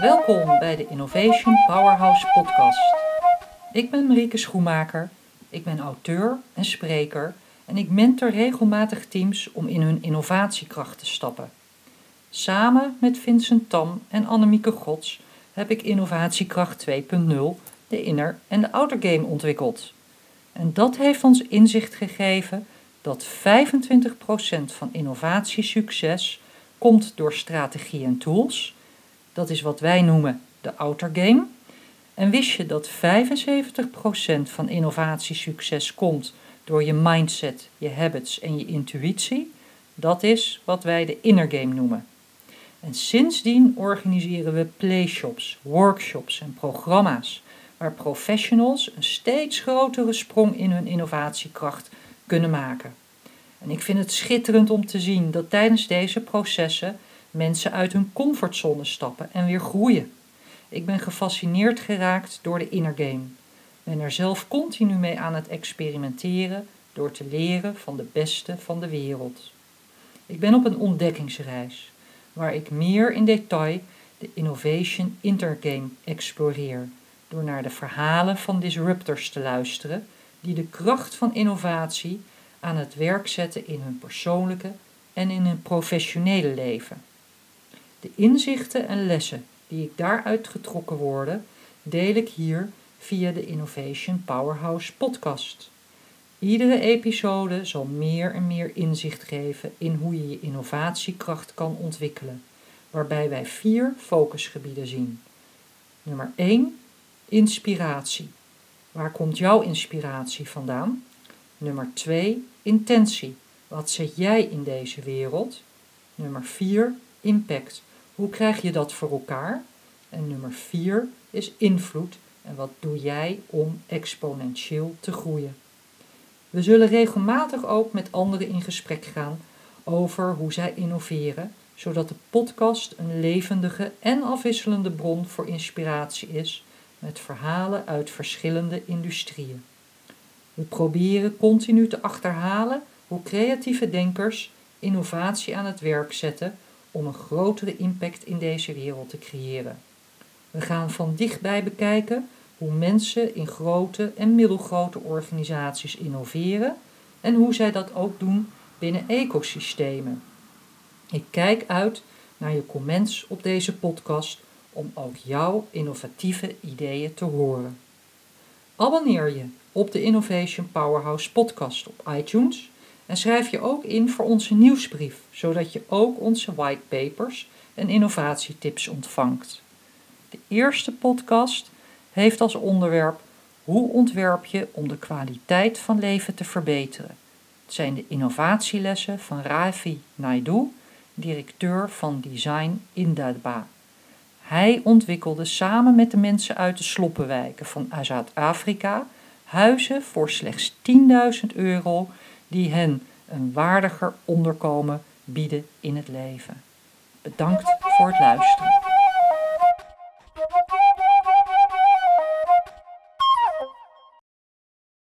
Welkom bij de Innovation Powerhouse podcast. Ik ben Marieke Schoemaker, ik ben auteur en spreker en ik mentor regelmatig teams om in hun innovatiekracht te stappen. Samen met Vincent Tam en Annemieke Gods heb ik Innovatiekracht 2.0, de inner- en de outer game ontwikkeld. En dat heeft ons inzicht gegeven dat 25% van innovatiesucces komt door strategie en tools. Dat is wat wij noemen de outer game. En wist je dat 75% van innovatiesucces komt door je mindset, je habits en je intuïtie? Dat is wat wij de inner game noemen. En sindsdien organiseren we playshops, workshops en programma's waar professionals een steeds grotere sprong in hun innovatiekracht kunnen maken. En ik vind het schitterend om te zien dat tijdens deze processen mensen uit hun comfortzone stappen en weer groeien. Ik ben gefascineerd geraakt door de inner game. Ben er zelf continu mee aan het experimenteren door te leren van de beste van de wereld. Ik ben op een ontdekkingsreis waar ik meer in detail de Innovation Intergame exploreer door naar de verhalen van disruptors te luisteren die de kracht van innovatie aan het werk zetten in hun persoonlijke en in hun professionele leven. De inzichten en lessen die ik daaruit getrokken worden, deel ik hier via de Innovation Powerhouse podcast. Iedere episode zal meer en meer inzicht geven in hoe je je innovatiekracht kan ontwikkelen, waarbij wij vier focusgebieden zien. Nummer 1 Inspiratie. Waar komt jouw inspiratie vandaan? Nummer 2. Intentie. Wat zet jij in deze wereld? Nummer 4. Impact. Hoe krijg je dat voor elkaar? En nummer 4 is invloed. En wat doe jij om exponentieel te groeien? We zullen regelmatig ook met anderen in gesprek gaan over hoe zij innoveren, zodat de podcast een levendige en afwisselende bron voor inspiratie is met verhalen uit verschillende industrieën. We proberen continu te achterhalen hoe creatieve denkers innovatie aan het werk zetten om een grotere impact in deze wereld te creëren. We gaan van dichtbij bekijken hoe mensen in grote en middelgrote organisaties innoveren en hoe zij dat ook doen binnen ecosystemen. Ik kijk uit naar je comments op deze podcast om ook jouw innovatieve ideeën te horen. Abonneer je op de Innovation Powerhouse podcast op iTunes en schrijf je ook in voor onze nieuwsbrief, zodat je ook onze whitepapers en innovatietips ontvangt. De eerste podcast heeft als onderwerp Hoe ontwerp je om de kwaliteit van leven te verbeteren? Het zijn de innovatielessen van Ravi Naidu, directeur van Design Indaba. Hij ontwikkelde samen met de mensen uit de sloppenwijken van Zuid-Afrika huizen voor slechts 10.000 euro die hen een waardiger onderkomen bieden in het leven. Bedankt voor het luisteren.